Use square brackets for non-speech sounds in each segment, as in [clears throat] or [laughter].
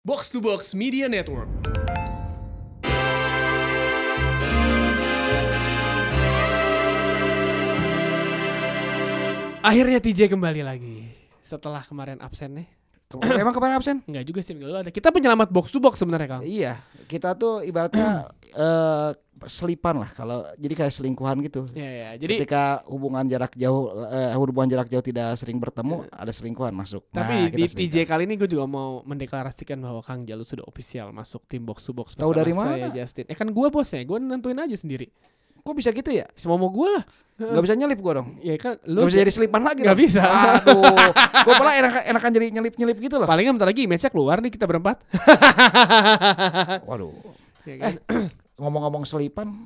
Box to Box Media Network. Akhirnya TJ kembali lagi setelah kemarin absen nih. Emang kemarin absen? Enggak juga sih minggu lalu ada. Kita penyelamat box to box sebenarnya Kang. Iya, kita tuh ibaratnya [clears throat] eh selipan lah kalau jadi kayak selingkuhan gitu. Ya ya. Jadi Ketika hubungan jarak jauh eh, hubungan jarak jauh tidak sering bertemu, ada selingkuhan masuk. Iya. tapi Nah, di TJ kali ini gue juga mau mendeklarasikan bahwa Kang Jalu sudah official masuk tim box to box Tahu dari saya, mana? Justin. Eh kan gue bosnya, gue nentuin aja sendiri. Kok bisa gitu ya? Semua mau gue lah. Gak bisa nyelip gua dong. Ya kan lu Gak bisa jadi selipan lagi Nggak dong. bisa. Aduh. Gua malah enak enakan jadi nyelip-nyelip gitu loh. Paling bentar lagi image-nya keluar nih kita berempat. Waduh. Ya kan? [clears throat] Ngomong-ngomong selipan,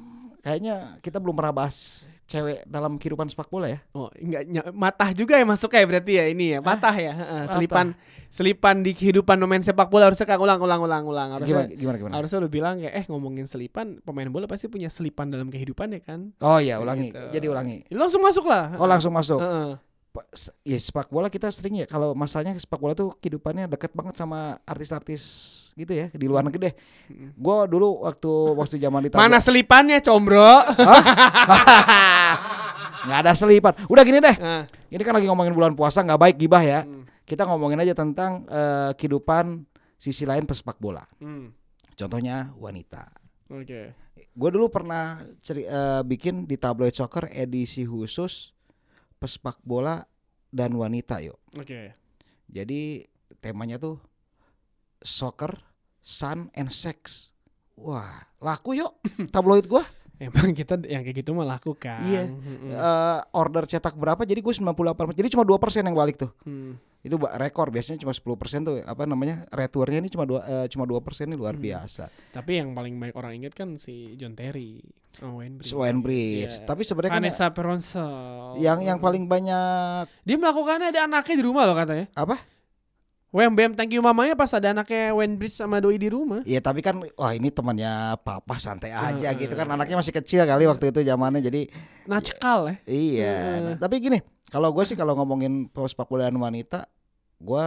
kayaknya kita belum pernah bahas cewek dalam kehidupan sepak bola ya. Oh, enggak matah juga ya masuk ya berarti ya ini ya. Matah ya. Heeh, selipan selipan di kehidupan pemain sepak bola harusnya Kang ulang ulang ulang ulang. Gimana Harusnya gimana gimana? harusnya lu bilang kayak eh ngomongin selipan pemain bola pasti punya selipan dalam kehidupan ya kan. Oh iya, ulangi. Gitu. Jadi ulangi. Langsung masuk lah. Oh langsung masuk. Pa- s- Ya sepak bola kita sering ya kalau masanya sepak bola tuh kehidupannya deket banget sama artis-artis gitu ya di luar negeri deh. Gua dulu waktu waktu zaman di Mana selipannya, Combro? [laughs] nggak ada selipan. Udah gini deh. Nah, Ini kan lagi ngomongin bulan puasa nggak baik gibah ya. Hmm. Kita ngomongin aja tentang eh, kehidupan sisi lain pesepak bola. hmm, Contohnya wanita. Oke. Gue dulu pernah ceri- eh, bikin di tabloid soccer edisi khusus pesepak bola dan wanita yuk. Oke. Jadi temanya tuh soccer, sun and sex. Wah, laku yuk [laughs] tabloid gua. Emang kita yang kayak gitu mah lakukan. Iya. Mm-mm. Eh, order cetak berapa? Jadi gue 98. Jadi cuma 2% yang balik tuh. Hmm. Itu rekor biasanya cuma 10% tuh apa namanya? Returnnya ini cuma dua eh, cuma 2% ini luar Hmm. biasa. Tapi yang paling banyak orang ingat kan si John Terry, Wayne Bridge. Bridge. Iya. Tapi sebenarnya kan Vanessa Peronsel. yang yang paling banyak dia melakukannya ada anaknya di rumah loh katanya. apa? Wem Bem thank you mamanya pas ada anaknya Wayne Bridge sama Doi di rumah. Iya tapi kan wah ini temannya papa santai aja Heeh. gitu kan anaknya masih kecil kali waktu itu zamannya jadi Nacekal ya. iya. Nah, tapi gini, kalau gue sih kalau ngomongin sepak bola dan wanita, gue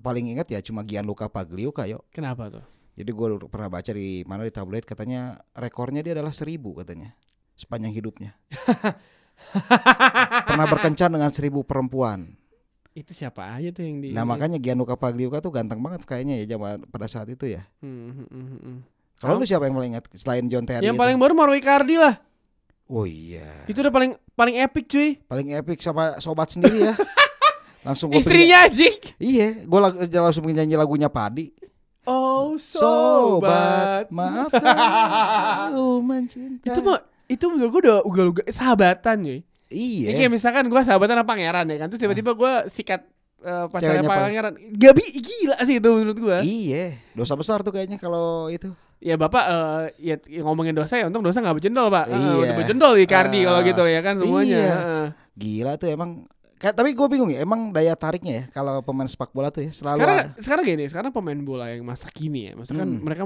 paling ingat ya cuma Gianluca Pagliuca yo. Kenapa tuh? Jadi gue pernah baca di mana di tabloid katanya rekornya dia adalah seribu katanya sepanjang hidupnya. [laughs] pernah berkencan dengan seribu perempuan. Itu siapa aja tuh yang di Nah makanya Gianluca Pagliuca tuh ganteng banget kayaknya ya zaman pada saat itu ya. Hmm, hmm, hmm, hmm. Kalau lu siapa yang paling ingat selain John Terry? Yang itu? paling baru Mauro Icardi lah. Oh iya. Itu udah paling paling epic cuy. Paling epic sama sobat sendiri ya. [laughs] Langsung gua Istrinya Jik. Iya, gue langsung pengen nyanyi lagunya Padi. Oh sobat. maafkan aku mencinta. itu mah itu menurut gue udah ugal-ugal sahabatan cuy. Iya. Ya, kayak misalkan gue sahabatan sama pangeran ya kan Terus tiba-tiba gue sikat eh, pacarnya pangeran Gak bi gila sih itu menurut gue Iya, dosa besar tuh kayaknya kalau itu. Ya bapak eh, ya, ya ngomongin dosa ya untung dosa gak berjendol pak Eh, Iya. Udah berjendol Icardi Ah, kalau gitu ya kan semuanya iya. Gila tuh emang. Tapi gue bingung ya, emang daya tariknya ya kalau pemain sepak bola tuh ya selalu. Sekarang sekarang gini, sekarang pemain bola yang masa kini ya, maksudnya kan Hmm. mereka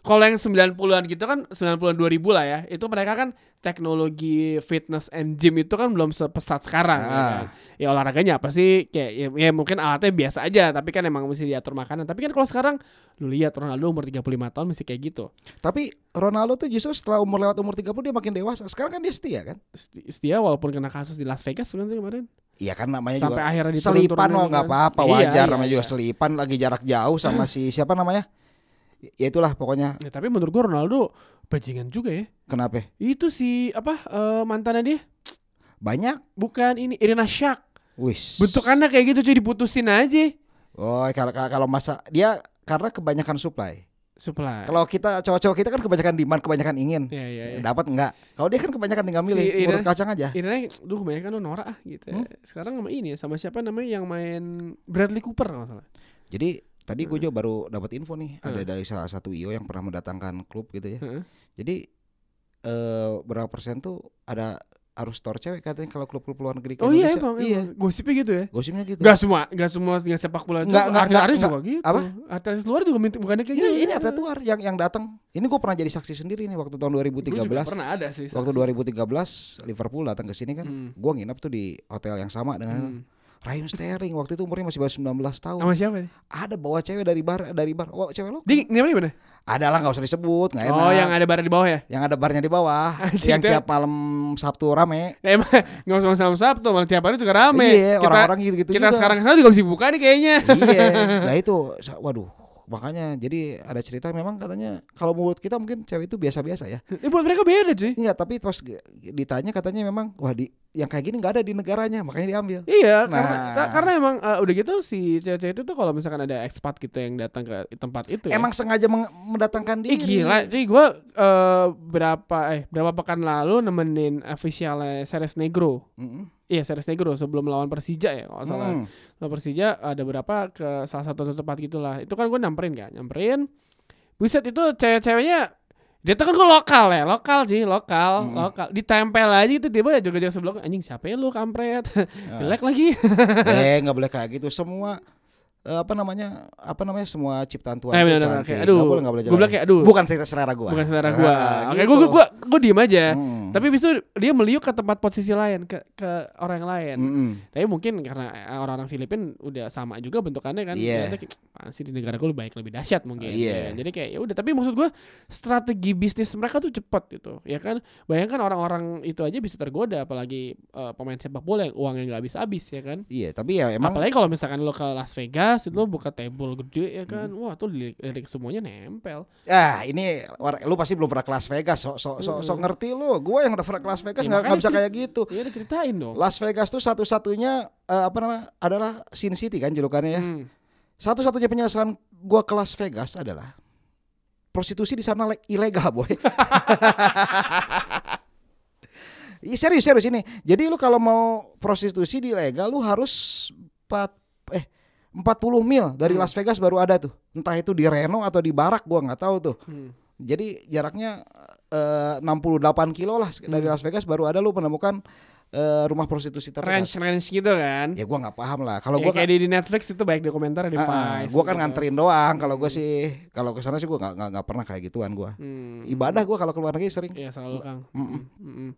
kalau yang 90-an gitu kan 90-an 2000 lah ya, itu mereka kan teknologi fitness and gym itu kan belum sepesat sekarang ya, Ah. kan. ya olahraganya apa sih kayak ya, ya mungkin alatnya biasa aja, tapi kan emang mesti diatur makanan. Tapi kan kalau sekarang lu lihat Ronaldo umur 35 tahun masih kayak gitu. Tapi Ronaldo tuh justru setelah umur lewat umur 30 dia makin dewasa. Sekarang kan dia setia kan? Seti- Setia walaupun kena kasus di Las Vegas kan sih kemarin. Iya kan namanya Sampai juga akhirnya selipan diturun-turunin oh nggak kan. apa-apa Iya, wajar iya, namanya juga iya. selipan lagi jarak jauh sama si siapa namanya? Ya itulah pokoknya Ya, tapi menurut gua Ronaldo bajingan juga ya. kenapa? Itu si apa eh, mantannya dia? Banyak Bukan ini Irina Shayk. wis. Bentukannya kayak gitu cuy diputusin aja. Oh, kalau kalau masa dia karena kebanyakan supply. Supply. Kalau kita cowok-cowok kita kan kebanyakan demand, kebanyakan ingin. ya ya ya. Dapat enggak? Kalau dia kan kebanyakan tinggal milih, Si urut kacang aja. Irina, duh kebanyakan lu norak ah gitu. ya. Hmm? Sekarang sama ini ya, sama siapa namanya yang main Bradley Cooper kalau salah. Jadi tadi gue juga baru dapat info nih, ada Hmm. dari salah satu IO yang pernah mendatangkan klub gitu ya. Heeh. Jadi eh berapa persen tuh ada harus store cewek katanya kalau klub-klub luar negeri Oh iya Indonesia. emang, Iya, emang. Gosipnya gitu ya. gosipnya gitu. Gak semua, gak semua yang sepak bola itu. Nggak, artis-artis nggak, juga gitu. apa? Artis luar juga minta bukannya kayak Iya, gitu. ini atlet luar yang yang datang. Ini gue pernah jadi saksi sendiri nih waktu tahun Gua 2013. juga pernah ada sih. Waktu 2013 Liverpool datang ke sini kan, Hmm. gua nginep tuh di hotel yang sama dengan Hmm. Raheem Sterling waktu itu umurnya masih baru 19 tahun. Sama siapa nih? Ada bawa cewek dari bar dari bar. Oh, cewek lu? Di ini di mana? Ada lah nggak usah disebut, nggak enak. Oh, yang ada bar di bawah ya? yang ada barnya di bawah, [laughs] yang itu- tiap malam Sabtu rame. Ya, emang nggak usah sama Sabtu, malah tiap hari juga rame. Iya, Kita- orang-orang gitu-gitu Kita juga. sekarang sana juga mesti buka nih kayaknya. iya. [laughs] Nah itu, waduh. Makanya jadi ada cerita memang katanya kalau menurut kita mungkin cewek itu biasa-biasa ya. Ini buat mereka beda cuy. Enggak, tapi pas ditanya katanya memang wah di yang kayak gini nggak ada di negaranya, makanya diambil. Iya, Nah. karena karena emang eh, udah gitu si cewek-cewek itu tuh kalau misalkan ada expat gitu yang datang ke tempat itu ya. Emang sengaja meng- mendatangkan Ih diri. gila, cuy gue eh berapa eh berapa pekan lalu nemenin officialnya Seres Negro. Mm-mm. Iya Seres Negro sebelum lawan Persija ya kalau salah. Hmm. Lawan Persija ada berapa ke salah satu tempat gitulah. Itu kan gue nyamperin kan, nyamperin. Buset itu cewek-ceweknya dia tuh kan gue lokal ya, lokal sih, lokal, Mm. lokal. Ditempel aja gitu tiba juga jaga sebelah anjing siapa ya lu kampret. [laughs] Jelek lagi. eh [laughs] nggak boleh kayak gitu semua eh, apa namanya apa namanya semua ciptaan Tuhan Eh, bener, cantik. kayak, aduh, boleh nggak boleh gua bilang kayak, aduh. bukan selera selera gua Bukan selera gua. Ah, Oke, gitu. gua gua gua, gua diem aja. Hmm. Tapi habis itu dia meliuk ke tempat posisi lain, ke ke orang yang lain. Mm-mm. Tapi mungkin karena eh, orang-orang Filipin udah sama juga bentukannya kan. Iya. Ternyata kayak, "Apaan sih di negara gue lebih baik lebih dahsyat mungkin. Iya. Ya, Jadi kayak ya udah. Tapi maksud gue strategi bisnis mereka tuh cepat gitu. Ya kan. Bayangkan orang-orang itu aja bisa tergoda, apalagi eh, pemain sepak bola yang uangnya nggak habis-habis ya kan. iya tapi ya emang Apalagi kalau misalkan lo ke Las Vegas itu lo buka table gede ya kan. Hmm. Wah tuh lirik, lirik semuanya nempel. ah ini lu pasti belum pernah ke Las Vegas so so so, so ngerti lu gua yang udah pernah ke Las Vegas Ya, nggak nggak makanya bisa kayak gitu Ya ceritain dong. Las Vegas tuh satu-satunya eh, apa namanya adalah Sin City kan julukannya ya Hmm. satu-satunya penjelasan gua ke Las Vegas adalah prostitusi di sana le- ilegal boy [laughs] serius serius ini jadi lu kalau mau prostitusi di legal lu harus 4 eh 40 mil dari Hmm. Las Vegas baru ada tuh entah itu di Reno atau di Barak gua nggak tahu tuh Hmm. jadi jaraknya eh, 68 kilo lah dari Hmm. Las Vegas baru ada lu menemukan eh, rumah prostitusi terdekat. range range gitu kan. Ya gua nggak paham lah. Kalau Ya, gua kayak kan, di, Netflix itu baik dokumenter di Ah, ah, Vice. gua kan gitu. nganterin doang. Kalau gua sih, kalau ke sana sih gua nggak nggak pernah kayak gituan gua. Hmm. Ibadah gua kalau keluar negeri sering Iya selalu Kang. Mm-mm. Mm-mm.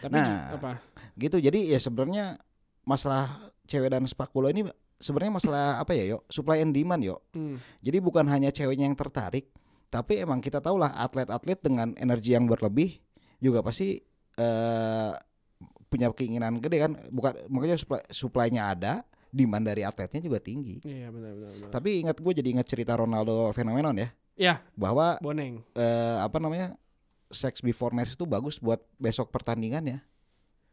Tapi Nah. apa? gitu. Jadi ya sebenarnya masalah cewek dan sepak bola ini sebenarnya masalah apa ya, yo? Supply and demand, yo. Hmm. Jadi bukan hanya ceweknya yang tertarik, tapi emang kita tahu lah atlet-atlet dengan energi yang berlebih juga pasti eh punya keinginan gede kan. Bukan makanya supply supply-nya ada, demand dari atletnya juga tinggi. Iya benar benar. benar. Tapi ingat gue jadi ingat cerita Ronaldo fenomenon ya, Iya, bahwa Boneng. eh, apa namanya sex before marriage itu bagus buat besok pertandingan ya.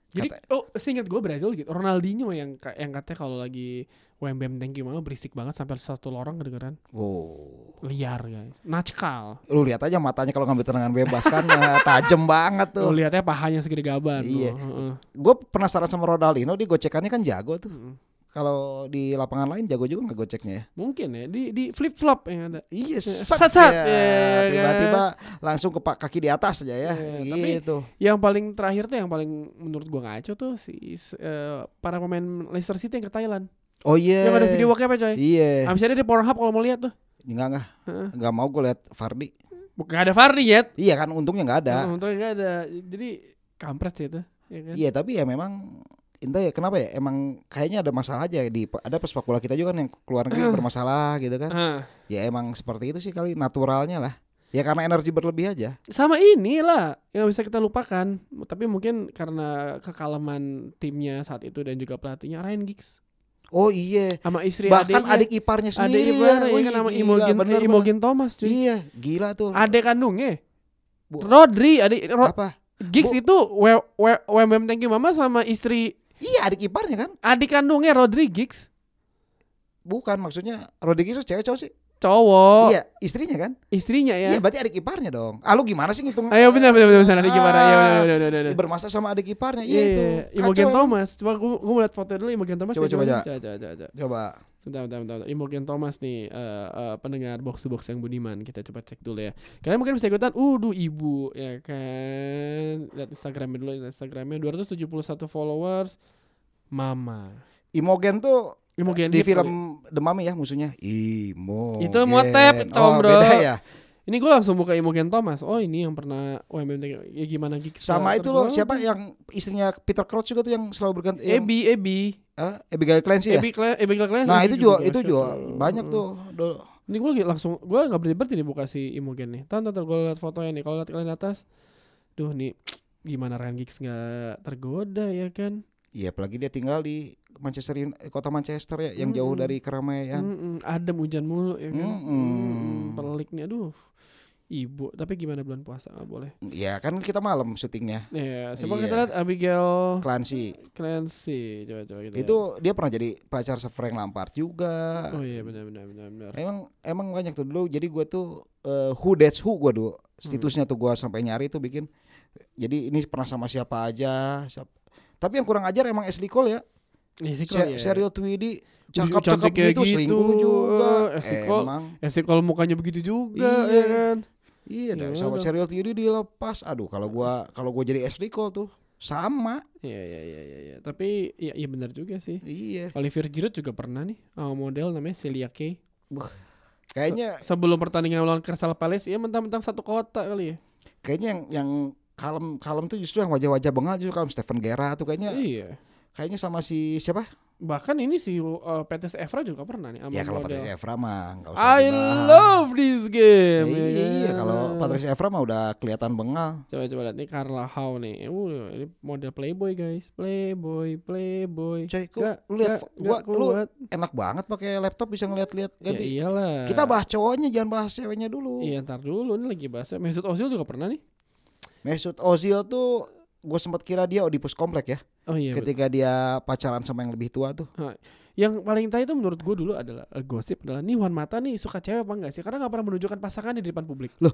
Jadi Kata- oh seingat gue Brazil gitu. Ronaldinho yang yang katanya kalau lagi WMBM thank you mama berisik banget sampai satu lorong kedengeran Wow, liar guys. Nackal. lu lihat aja matanya kalau ngambil tendangan bebas kan [laughs] eh, tajem banget Lu tuh. lihatnya pahanya segede gaban. Iya. Heeh. Gue penasaran sama Ronaldinho, dia gocekannya kan jago tuh. Heeh. Kalau di lapangan lain jago juga nggak goceknya ya? Mungkin ya di di flip flop yang ada. Iya, Sat, set, sat, ya. ya, tiba-tiba langsung ke pak kaki di atas aja ya, Iya, tapi- gitu. Yang paling terakhir tuh yang paling menurut gua ngaco tuh si eh, para pemain Leicester City yang ke Thailand. Oh iya. Yang ada video walknya apa coy? Iya. Abis ada di Pornhub kalau mau lihat tuh. Enggak enggak, Heeh. enggak mau gue lihat Fardi. Bukan ada Fardi yet. Iya kan, untungnya nggak ada. Oh, untungnya nggak ada. Jadi kampret sih itu. Ya kan? Iya tapi ya memang entah ya kenapa ya emang kayaknya ada masalah aja di ada pesepak bola kita juga kan yang keluar negeri bermasalah gitu kan Ah, ya emang seperti itu sih kali naturalnya lah ya karena energi berlebih aja sama inilah yang bisa kita lupakan. Tapi mungkin karena kekalaman timnya saat itu dan juga pelatihnya Ryan Giggs oh iya sama istri bahkan adiknya. adik iparnya adik sendiri ipar ya Wih, kan sama gila, Imogen bener, eh, Imogen Thomas bener. cuy. iya gila tuh Adik kandungnya. Bu- Rodri, adik Ro- apa Giggs Bu- itu we, we, WMBM Thank You Mama sama istri iya adik iparnya kan adik kandungnya Rodri Giggs. bukan maksudnya Rodriguez itu cewek cowok sih Cowok. iya istrinya kan Istrinya ya. iya berarti adik iparnya dong ah lu gimana sih ngitung Ayo benar benar benar adik gimana? Ya benar benar benar. bermasalah sama adik iparnya Iya, iya itu iya. Imogen. Thomas. Coba gua gua lihat foto dulu Imogen Thomas. Coba, coba, coba. Coba, coba, coba. Bentar, bentar, bentar. Imogen Thomas nih eh, eh, pendengar box to box yang budiman. Kita coba cek dulu ya. Kalian mungkin bisa ikutan. Uh, duh ibu ya kan. Lihat Instagramnya dulu. Instagramnya 271 followers. Mama. Imogen tuh Imogen di hit kali. film The Mummy ya musuhnya Imogen. Itu motep, Oh, combro. beda ya. Ini gue langsung buka Imogen Thomas. Oh ini yang pernah UMM ya gimana gigs Sama itu loh siapa yang istrinya Peter Crouch juga tuh yang selalu berganti Ebi Ebi eh, Abigail Clancy ya. Ebi Abigail Clancy Nah itu juga itu juga banyak tuh. Do- Ini gue langsung gue nggak berhenti nih buka si Imogen nih. Tar gue liat fotonya nih. Kalau lihat kalian di atas, duh nih [tsk] gimana Ryan Giggs nggak tergoda ya kan? Iya apalagi dia tinggal di Manchester kota Manchester ya yang jauh Mm-mm. dari keramaian. Mm-mm, adem hujan mulu ya kan? Mm-mm. Mm-mm, pelik nih aduh. Ibu, tapi gimana bulan puasa nggak boleh. Ya kan kita malam syutingnya. Ya, coba Iya. kita lihat Abigail Clancy Clancy. Coba coba kita. itu dia pernah jadi pacar Frank Lampard juga. lihat. Oh iya benar benar benar benar. Emang emang banyak tuh dulu. Jadi gue tuh eh, who that's who gue dulu. Situsnya tuh gue sampai nyari tuh bikin. Jadi ini pernah sama siapa aja. siap- Tapi yang kurang ajar emang Ashley Cole ya. Si Se Cole ya. Serial Tweedy cakep-cakep gitu, gitu. selingkuh juga. Eh, Ashley Cole. Emang sih kalau mukanya begitu juga Iya. ya kan. iya dah Gimana sama? Serial Tweedy dilepas. Aduh kalau gua kalau gua jadi Ashley Cole tuh sama. Iya iya iya iya ya. Tapi iya iya benar juga sih. Iya. Oliver Giroud juga pernah nih sama model namanya Celia Kay. Kayaknya Sebelum pertandingan melawan Crystal Palace ya mentang-mentang satu kota kali ya. kayaknya yang yang kalem kalem tuh justru yang wajah-wajah bengal justru kalau Stephen Gerrard tuh kayaknya Iya. kayaknya sama si siapa? Bahkan ini si uh, Petes Evra juga pernah nih Ya kalau. Patrice Evra mah nggak usah I dibahas. love this game. Ya, ya iya, iya, kan? kalau Patrice Evra mah udah kelihatan bengal. Coba coba lihat nih Carla How nih. Uh, ini model Playboy guys. Playboy, Playboy. Coy, kok Nggak- lu lihat gua lu enak banget pakai laptop bisa ngeliat-liat Ya iyalah. Kita bahas cowoknya jangan bahas ceweknya dulu. Iya ntar dulu ini lagi bahas. Mesut Ozil juga pernah nih. Mesut Ozil tuh gue sempat kira dia Oedipus komplek ya. Oh iya. Ketika betul. dia pacaran sama yang lebih tua tuh. Yang paling tahu itu menurut gue dulu adalah uh, gosip adalah nih Wan Mata nih suka cewek apa enggak sih? Karena nggak pernah menunjukkan pasangannya di depan publik. Loh,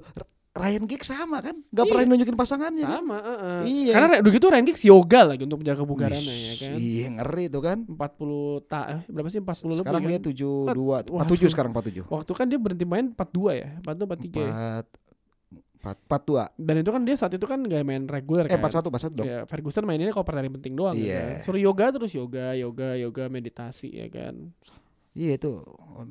Ryan Giggs sama kan? Gak iya. pernah nunjukin pasangannya kan? sama, kan? Uh, uh. Iya. Karena begitu Ryan Giggs yoga lagi untuk menjaga kebugarannya ya kan. Iya, ngeri tuh kan. 40 ta eh, berapa sih 40 sekarang lebih. Sekarang kan? dia kan? 72 47 sekarang 47. Waktu kan dia berhenti main 42 ya. 42 43. 4 Empat empat dua. Dan itu kan dia saat itu kan gak main reguler eh, kan. Empat satu empat satu dong. Ya, Ferguson ini kalau pertandingan penting doang. Gitu iya. Yeah. Kan? Suruh yoga terus yoga yoga yoga meditasi ya kan. Iya itu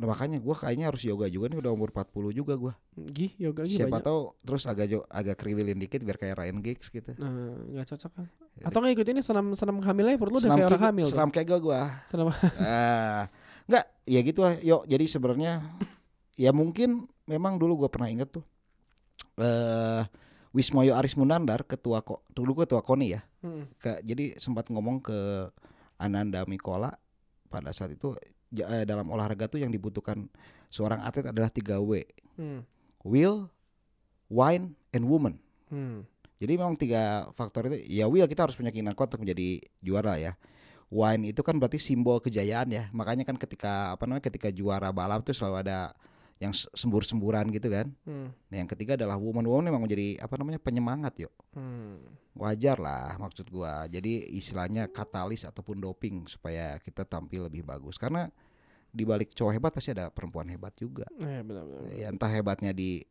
nah, makanya gue kayaknya harus yoga juga nih udah umur 40 juga gue. Gih yoga gih Siapa tahu terus agak jo, agak kriwilin dikit biar kayak Ryan Giggs gitu. Nah nggak cocok kan? Iya. Atau nggak ini senam senam aja perlu udah kayak orang hamil. Senam kegel gue. Senam. [laughs] Ah nggak ya gitulah yuk jadi sebenarnya ya mungkin memang dulu gue pernah inget tuh Eh Wismoyo Aris Munandar ketua ko, dulu ketua KONI ya. Hmm. Ke, jadi sempat ngomong ke Ananda Mikola pada saat itu ja- eh, dalam olahraga tuh yang dibutuhkan seorang atlet adalah 3 W. Hmm. Will, wine, and woman. Hmm. Jadi memang tiga faktor itu ya will kita harus punya keinginan kuat untuk menjadi juara ya. Wine itu kan berarti simbol kejayaan ya. Makanya kan ketika apa namanya ketika juara balap tuh selalu ada yang sembur-semburan gitu kan. Hmm. Nah, yang ketiga adalah woman. Woman memang menjadi apa namanya penyemangat yuk. Hmm. Wajar lah maksud gua. Jadi istilahnya katalis ataupun doping supaya kita tampil lebih bagus. Karena di balik cowok hebat pasti ada perempuan hebat juga. Eh, benar benar. Ya, entah hebatnya di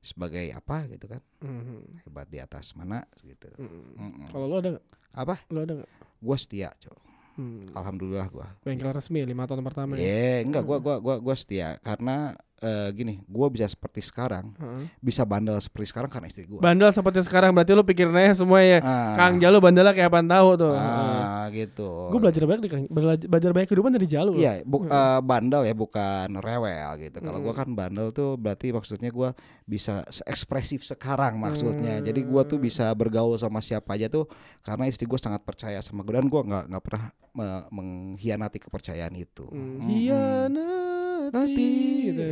sebagai apa gitu kan. Hmm. Hebat di atas mana gitu. Hmm. Mm-mm. Kalau lu ada nggak? Apa? Lu ada nggak? Gua setia, Cok. Hmm. Alhamdulillah gua. Bengkel resmi lima tahun pertama ya. Eh, enggak gua gua gua gua setia karena eh, gini, gua bisa seperti sekarang, Heeh. bisa bandel seperti sekarang karena istri gua. Bandel seperti sekarang berarti lu pikirin aja semua ya. Ah, Kang Jalu bandelnya kayak apaan tahu tuh. Ah, gitu. Gue belajar banyak di Kang, belajar, banyak kehidupan dari Jalu. Iya, bu- eh, bandel ya bukan rewel gitu. Kalau gua Mm. kan bandel tuh berarti maksudnya gua bisa ekspresif sekarang maksudnya. Jadi gua tuh bisa bergaul sama siapa aja tuh karena istri gua sangat percaya sama gua dan gua nggak nggak pernah me- mengkhianati kepercayaan itu. Hmm. Hianati Nanti gitu.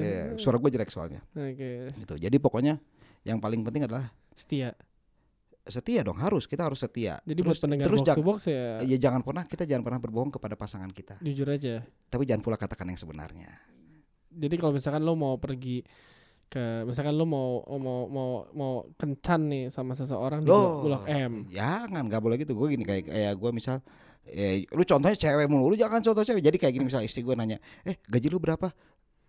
Iya, suara gue jelek soalnya. Oke. Gitu. Jadi pokoknya yang paling penting adalah Setia. setia dong harus kita harus setia. Jadi terus buat pendengar terus box box ya ya jangan pernah kita jangan pernah berbohong kepada pasangan kita. jujur aja. Tapi jangan pula katakan yang sebenarnya. Jadi kalau misalkan lo mau pergi ke misalkan lo mau mau mau mau kencan nih sama seseorang di Loh, Blok M. Jangan nggak boleh gitu. Gue gini kayak kayak gue misal eh, lu contohnya cewek mulu, lu jangan contoh cewek. Jadi kayak gini misal istri gue nanya, "Eh, gaji lu berapa?"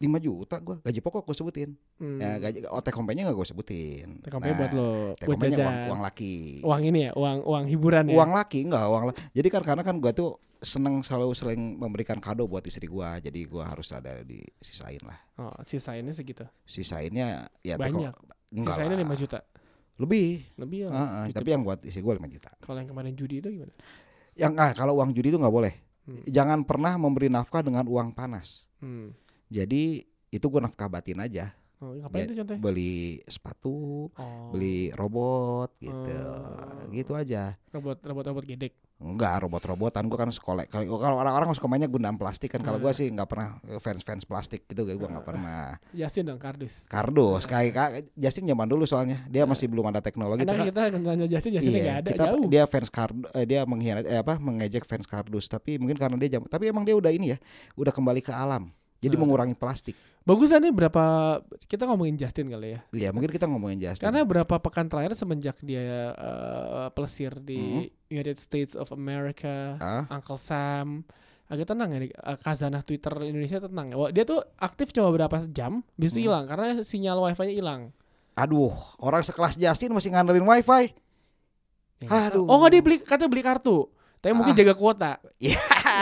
5 juta gue gaji pokok gue sebutin Hmm. ya gaji otek kompenya nggak gue sebutin TKP buat lo otek buat kompenya uang, uang laki Uang ini ya, uang uang hiburan ya. uang laki enggak uang la- jadi kan karena kan gua tuh seneng selalu sering memberikan kado buat istri gua jadi gua harus ada disisain lah Oh, sisa ini segitu. sisainnya ya Banyak. teko- lah. 5 juta. Lebih. Lebih ya. Heeh, Gitu. tapi yang buat istri gue 5 juta. Kalau yang kemarin judi itu gimana? Yang ah kalau uang judi itu nggak boleh. Hmm. Jangan pernah memberi nafkah dengan uang panas. Hmm. Jadi itu gue nafkah batin aja. Oh, ngapain Ya, tuh contohnya? Beli sepatu, Oh, beli robot gitu. Oh. Gitu aja. robot robot robot gedek. Enggak robot-robotan gue kan sekolah. Kalau kalau orang-orang suka mainnya gundam plastik kan. Kalau gue Hmm. sih nggak pernah fans-fans plastik gitu. Gue nggak pernah. [laughs] Justin dong kardus. Kardus kayak kayak Justin zaman dulu soalnya dia masih belum ada teknologi. Karena kita nanya Justin, Justin Iya, ada kita jauh. dia fans kardus, eh, dia mengkhianat eh, apa mengejek fans kardus, tapi mungkin karena dia jam, tapi emang dia udah ini ya, udah kembali ke alam. Jadi Hmm. mengurangi plastik. Bagusan nih berapa kita ngomongin Justin kali ya. Iya, mungkin kita ngomongin Justin. Karena berapa pekan terakhir semenjak dia eh, pelesir di United States of America, Ah, Uncle Sam agak tenang ya di eh, khazanah Twitter Indonesia tenang ya. Dia tuh aktif cuma berapa jam, itu Hmm. hilang karena sinyal wifi-nya hilang. aduh, orang sekelas Justin masih ngandelin wifi. Ya, Aduh. Oh nggak dia beli katanya beli kartu. Tapi mungkin Ah. jaga kuota. Ya, Eh,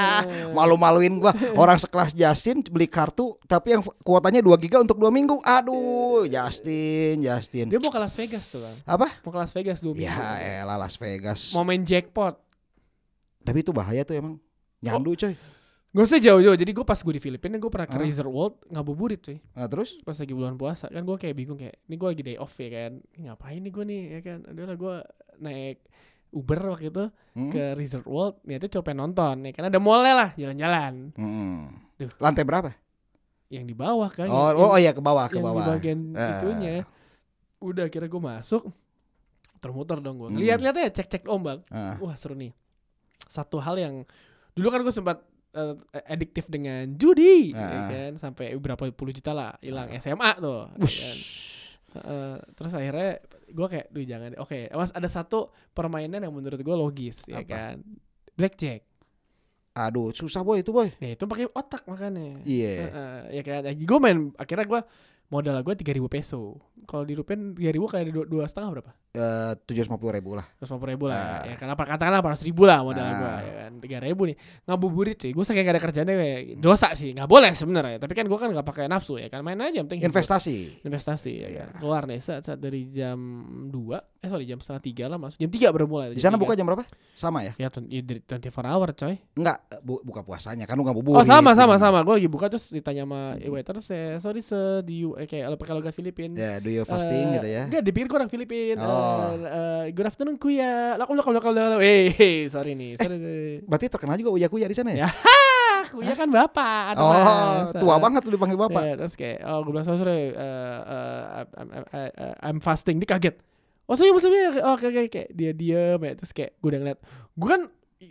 [laughs] malu-maluin gua. Orang sekelas Justin beli kartu tapi yang kuotanya 2 giga untuk 2 minggu. Aduh, Justin, Justin. Dia mau ke Las Vegas tuh kan. Apa? Mau ke Las Vegas dua minggu. Ya, elah Las Vegas. Mau main jackpot. Tapi itu bahaya tuh emang. Nyandu coy. Gak usah jauh-jauh. Jadi gue pas gue di Filipina gue pernah ke Hah? Resort World ngabuburit cuy. Nah, terus? Pas lagi bulan puasa kan gue kayak bingung kayak ini gue lagi day off ya kan. Ngapain nih gue nih ya kan. Adalah gue naik Uber waktu itu Hmm? ke Resort World niatnya coba nonton ya kan ada mallnya lah jalan-jalan Hmm. Duh. Lantai berapa? yang di bawah kan Oh, yang, oh, iya ke bawah, ke yang di bawah. bagian Eh. itunya udah kira gue masuk muter-muter dong gue Hmm. lihat-lihat ya cek-cek ombak Ah. wah seru nih satu hal yang dulu kan gue sempat eh, adiktif dengan judi ya Ah. kan sampai berapa puluh juta lah hilang SMA tuh ya Wush. kan. Heeh, terus akhirnya gue kayak duh jangan oke mas ada satu permainan yang menurut gue logis ya Apa? kan blackjack Aduh, susah boy itu boy. nah itu pakai otak makanya Iya. Heeh, ya kan gue main akhirnya gue modal gue tiga ribu peso kalau di rupiah tiga ribu kayak dua dua setengah berapa Eh, tujuh ratus lima puluh ribu lah. Terus lima ribu lah Ah. ya, apa katakanlah empat ratus ribu lah modal Ah. gue ya kan tiga ribu nih ngabuburit sih gue saking gak ada kerjanya kayak dosa sih nggak boleh sebenarnya tapi kan gue kan nggak pakai nafsu ya kan main aja penting. Investasi. investasi ya Iya. kan keluar nih saat, saat dari jam 2 eh sorry jam setengah tiga lah mas jam tiga baru mulai Di sana tiga. buka jam berapa? Sama ya? ya ya, dari 24 hour coy Enggak, bu- buka puasanya kan lu nggak bubur. oh sama sama sama gue lagi buka terus ditanya sama waiter saya sorry se di eh, kayak pakai logat Filipin Ya, do you fasting Eh, gitu ya. Enggak, dipikir gue orang Filipin. Oh. Eh, eh, good afternoon kuya. Lakum lakum lakum lakum. Eh, hey, sorry nih. Sorry. nih. Berarti terkenal juga uya kuya di sana ya? Ya, kuya kan bapak. Oh, mas. tua Eh, banget lu dipanggil bapak. ya, terus kayak, oh gue bilang sorry, sorry eh, eh, I'm, I'm, I'm, I'm fasting. Dia kaget. Oh saya maksudnya, oh, oke oke kayak dia diem ya. Terus kayak gue udah ngeliat, gue kan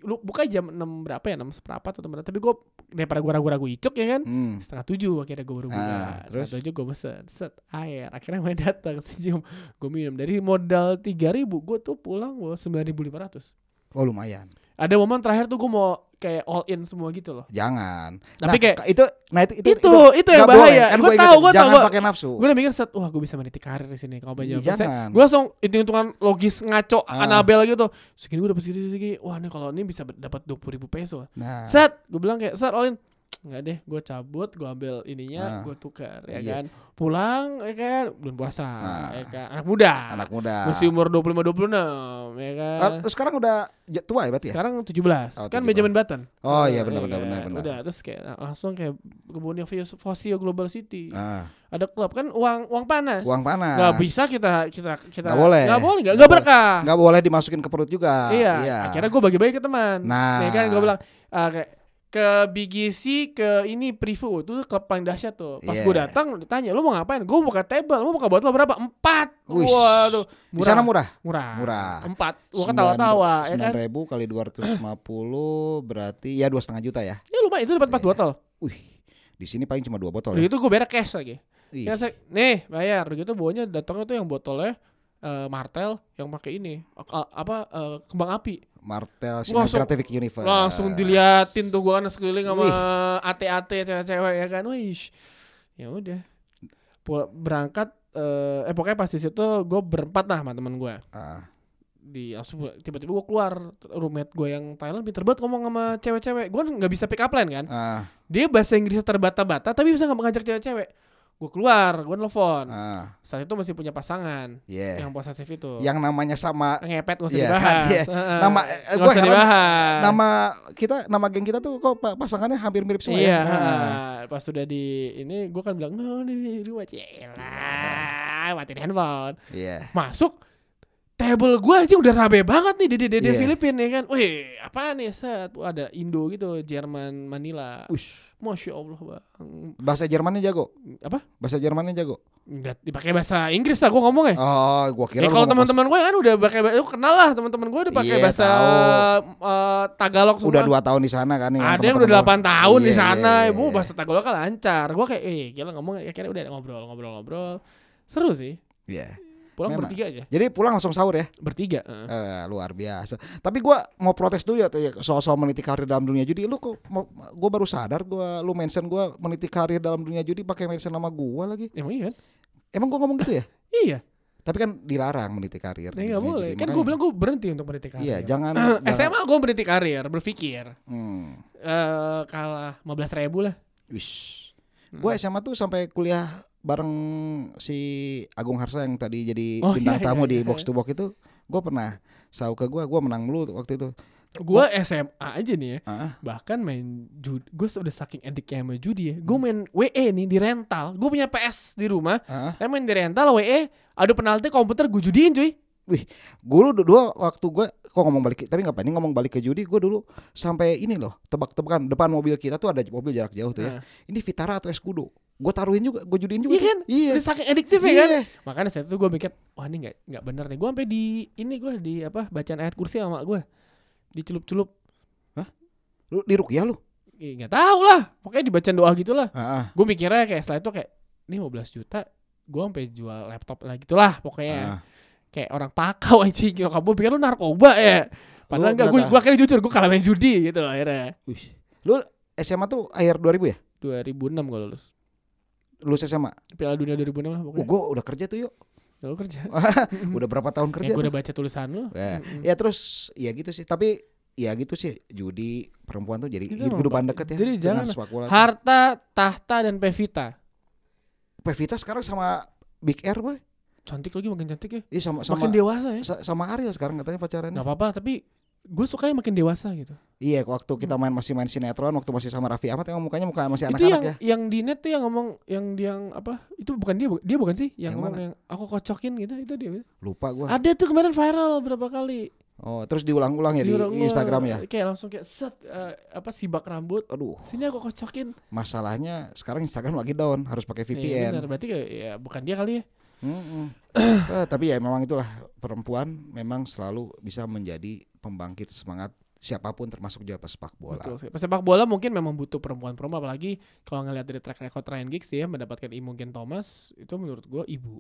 lu buka jam 6 berapa ya? 6 seperempat atau berapa? Tapi gue daripada gue ragu-ragu icuk ya kan? Hmm. setengah tujuh akhirnya gue baru buka. Ah, setengah terus? tujuh gue mesen set air. Akhirnya main [laughs] datang senyum. Gue minum. Dari modal tiga ribu gue tuh pulang gue sembilan ribu lima ratus. Oh, lumayan. ada momen terakhir tuh gue mau kayak all in semua gitu loh Jangan. Tapi Nah, kayak- itu nah itu itu itu, yang nggak boleh. bahaya Kan gue gua tahu gue tahu jangan pakai nafsu. gue udah mikir set wah gue bisa meniti karir di sini kalau Iya, banyak jangan. gue langsung hitung hitungan logis ngaco Ah. Anabel gitu segini gue dapat segini segini wah nih kalau ini bisa dapat dua puluh ribu peso Nah, set gue bilang kayak set all in nggak deh gue cabut gue ambil ininya Ah. gue tukar ya Iya. kan pulang ya kan bulan puasa Ah. ya kan anak muda anak muda. masih umur 25 26 ya kan Ah, terus sekarang udah tua ya berarti ya? sekarang 17 Oh, kan 17. Benjamin Button Oh, iya, benar, ya benar, benar, kan? benar. udah terus kayak nah, langsung kayak kebunnya Fosio Global City Ah, ada klub kan uang uang panas uang panas. nggak bisa kita kita kita Nggak boleh. nggak boleh nggak berkah Nggak boleh dimasukin ke perut juga. iya, akhirnya gue bagi-bagi ke teman Nah. ya kan gue bilang ah, kayak ke BGC ke ini Privo itu klub paling dahsyat tuh pas Iya. gue datang ditanya lu mau ngapain gue buka table lu mau buka botol berapa empat Wih. waduh Di sana murah. murah Murah. empat gue kan tawa-tawa ya Sembilan kan ribu kali 250 berarti ya dua setengah juta ya. ya lumayan itu dapat empat Iya. botol Wih, di sini paling cuma dua botol ya. gitu gue beres cash lagi ya saya, nih bayar gitu bawanya datangnya tuh yang botolnya eh, martel yang pakai ini a- apa eh, kembang api Martel Cinematographic Universe. langsung diliatin tuh gua kan sekeliling sama AT-AT cewek-cewek ya kan? Wih ya udah. Berangkat eh, eh pokoknya pas di situ gue berempat lah sama teman gue Ah, di tiba-tiba gue keluar roommate gue yang Thailand pinter banget ngomong sama cewek-cewek. Gue nggak bisa pick up line kan? Ah, dia bahasa Inggrisnya terbata-bata tapi bisa mengajak cewek-cewek gue keluar gue nelfon Ah, saat itu masih punya pasangan yeah. yang posesif itu Yang namanya sama ngepet nggak usah Iya, dibahas kan, iya. Heeh. Nama- eh, usah dibahas nama kita nama geng kita tuh kok pa- pasangannya hampir mirip semua iya ya. Nah, pas sudah di ini gue kan bilang no di rumah celah matiin handphone Iya. masuk table gue aja udah rame banget nih di di, Iya. Filipina ya kan wih apa nih set ada Indo gitu Jerman Manila Ush, Masya Allah bang bahasa Jermannya jago. Apa? Bahasa Jermannya jago. Nggak dipakai bahasa Inggris lah gue ngomongnya Oh, gua kira Ya kalau teman-teman gue kan udah pakai lu kenal lah teman-teman gue udah pakai Iya, bahasa tahu. eh, Tagalog semua. udah dua tahun di sana kan nih. Ada yang udah 8 tahun di Iya, sana, ibu iya. bahasa Tagalog kan lancar. Gue kayak, eh gila ngomong ya kira udah ngobrol ngobrol ngobrol. Seru sih. Iya. Pulang Memang. bertiga aja. Jadi pulang langsung sahur ya. Bertiga. heeh. Eh, luar biasa. Tapi gua mau protes dulu ya ya, soal-soal meniti karir dalam dunia judi. Lu kok gua baru sadar gua lu mention gua meniti karir dalam dunia judi pakai mention nama gua lagi. Emang iya kan? Emang gua ngomong gitu ya? [laughs] Iya. Tapi kan dilarang meniti karir. Nah, nggak dunia boleh. Kan gue bilang gue berhenti untuk meniti karir. Iya, jangan, [clears throat] jangan SMA gue meniti karir, berpikir Hmm. eh kalah 15 ribu lah. Wish. Hmm. Gue SMA tuh sampai kuliah bareng si Agung Harsa yang tadi jadi Oh, bintang iya, tamu iya, di iya. box to box itu. Gue pernah sahu ke gue, gue menang mulu waktu itu. Gue SMA aja nih ya. Ah, bahkan main judi gue udah saking adiknya sama judi ya gue main WE nih di rental gue punya PS di rumah ah. saya main di rental WE ada penalti komputer gue judiin cuy Gue dulu dua waktu gue kok ngomong balik tapi nggak apa ini ngomong balik ke judi gue dulu sampai ini loh tebak-tebakan depan mobil kita tuh ada mobil jarak jauh tuh ya Nah, ini Vitara atau Escudo gue taruhin juga gue judiin juga Iya kan? iya. Udah saking adiktif ya kan? Iya. makanya saat itu gue mikir wah ini nggak nggak bener nih. Gue sampai di ini gue di apa bacaan ayat kursi sama gue dicelup-celup. Lu di rukyah lu? Nggak tahu lah. Pokoknya dibacaan doa gitulah ah, ah, gue mikirnya kayak setelah itu kayak ini 15 juta gue sampai jual laptop lah gitulah pokoknya. Ah. kayak orang pakau anjing. Nyokap gue pikir lu narkoba ya. Padahal enggak gue nggak gue akhirnya jujur gue kalah main judi gitu akhirnya. Wih. lu SMA tuh akhir 2000 ya? 2006 gue lulus lulus SMA Piala Dunia 2006 lah oh, pokoknya gue udah kerja tuh yuk. Lalu kerja. [laughs] Udah berapa tahun kerja ya gue udah baca tulisan lu. Ya, ya terus ya gitu sih. Tapi ya gitu sih. Judi perempuan tuh jadi kehidupan Pak. deket ya Jadi jangan. harta tahta dan pevita. Pevita sekarang sama Big Air boy. Cantik lagi makin cantik ya. Iya sama sama makin dewasa ya. sa- sama Ariel sekarang katanya pacarannya. Nggak apa-apa tapi gue suka yang makin dewasa gitu. Iya waktu kita main masih main sinetron waktu masih sama Raffi Ahmad emang mukanya muka masih itu yang anak-anak ya. yang di net tuh yang ngomong yang yang apa itu bukan dia dia bukan sih yang, Yang ngomong mana? yang aku kocokin gitu itu dia. Lupa gua. Ada tuh kemarin viral berapa kali. Oh terus diulang-ulang ya di Diulang-ulang, Instagram ya? kayak langsung kayak set eh, apa sibak rambut. Aduh. Sini aku kocokin. Masalahnya sekarang Instagram lagi down harus pakai Iya, VPN benar. berarti ya bukan dia kali ya Mm-mm. [clears throat] Eh, tapi ya memang itulah perempuan memang selalu bisa menjadi pembangkit semangat siapa pun termasuk juga pesepak bola. Betul sih. Pesepak bola mungkin memang butuh perempuan-perempuan apalagi kalau ngelihat dari track record Ryan Giggs dia mendapatkan Imogen Thomas itu menurut gua ibu.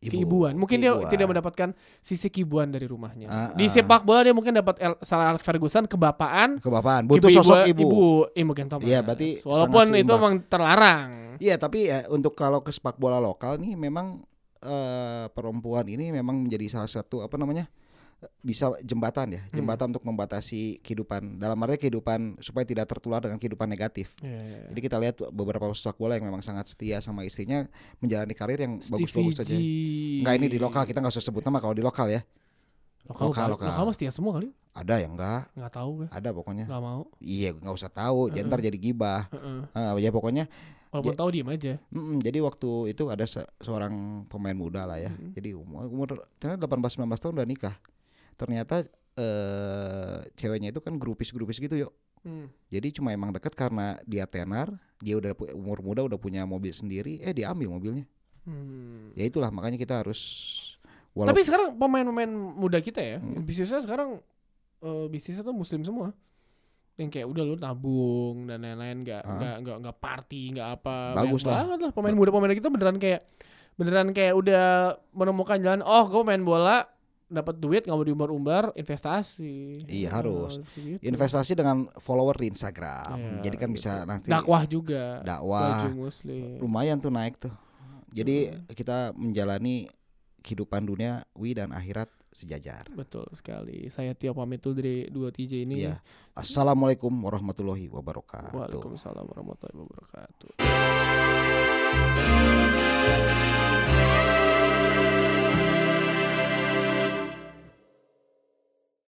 Ibu, Keibuan. Mungkin dia keibuan. tidak mendapatkan sisi kibuan dari rumahnya. Ah, Di ah. sepak bola dia mungkin dapat El- salah Alex Ferguson kebapaan kebapaan butuh Ibu- sosok ibu. ibu Imogen Thomas. Iya, berarti walaupun itu memang terlarang. Iya, tapi ya untuk kalau ke sepak bola lokal nih memang eh, perempuan ini memang menjadi salah satu apa namanya? bisa jembatan ya, Hmm. jembatan untuk membatasi kehidupan dalam arti kehidupan supaya tidak tertular dengan kehidupan negatif. Iya, iya, iya. Jadi kita lihat beberapa sepak bola yang memang sangat setia sama istrinya menjalani karir yang bagus-bagus saja. G. Enggak ini di lokal kita nggak usah sebut nama kalau di lokal ya. Lokal, Lokal, lokal, lokal. setia semua kali. Ada yang enggak, Nggak tahu gue. ada pokoknya. Nggak mau. Iya, nggak usah tahu, Heeh. ntar jadi gibah. Heeh. Ah, ya pokoknya Walaupun Ja- tahu diem aja. mm, jadi waktu itu ada se- seorang pemain muda lah ya. Mhm. Jadi umur, umur ternyata 18 19 tahun udah nikah. Ternyata eh ceweknya itu kan grupis-grupis gitu yuk. Hmm. Jadi cuma emang deket karena dia tenar, dia udah umur muda udah punya mobil sendiri, eh diambil mobilnya. Hmm. Ya itulah makanya kita harus walaupun Tapi sekarang pemain-pemain muda kita ya, Hmm. bisnisnya sekarang eh, bisnisnya tuh muslim semua. Yang kayak udah lu nabung dan lain-lain nggak Ah. nggak nggak nggak party nggak apa. Bagus lah. banget lah pemain muda pemain kita beneran kayak beneran kayak udah menemukan jalan. Oh, gue main bola dapat duit nggak mau diumbar-umbar investasi. Iya, Oh, harus. gitu. investasi dengan follower di Instagram. Iya, Jadi kan bisa gitu. nanti dakwah juga. dakwah lumayan tuh naik tuh. Jadi kita menjalani kehidupan dunia wi dan akhirat sejajar. Betul sekali. Saya Tio pamit dulu dari dua TJ ini. Iya. Assalamualaikum warahmatullahi wabarakatuh. Waalaikumsalam warahmatullahi wabarakatuh.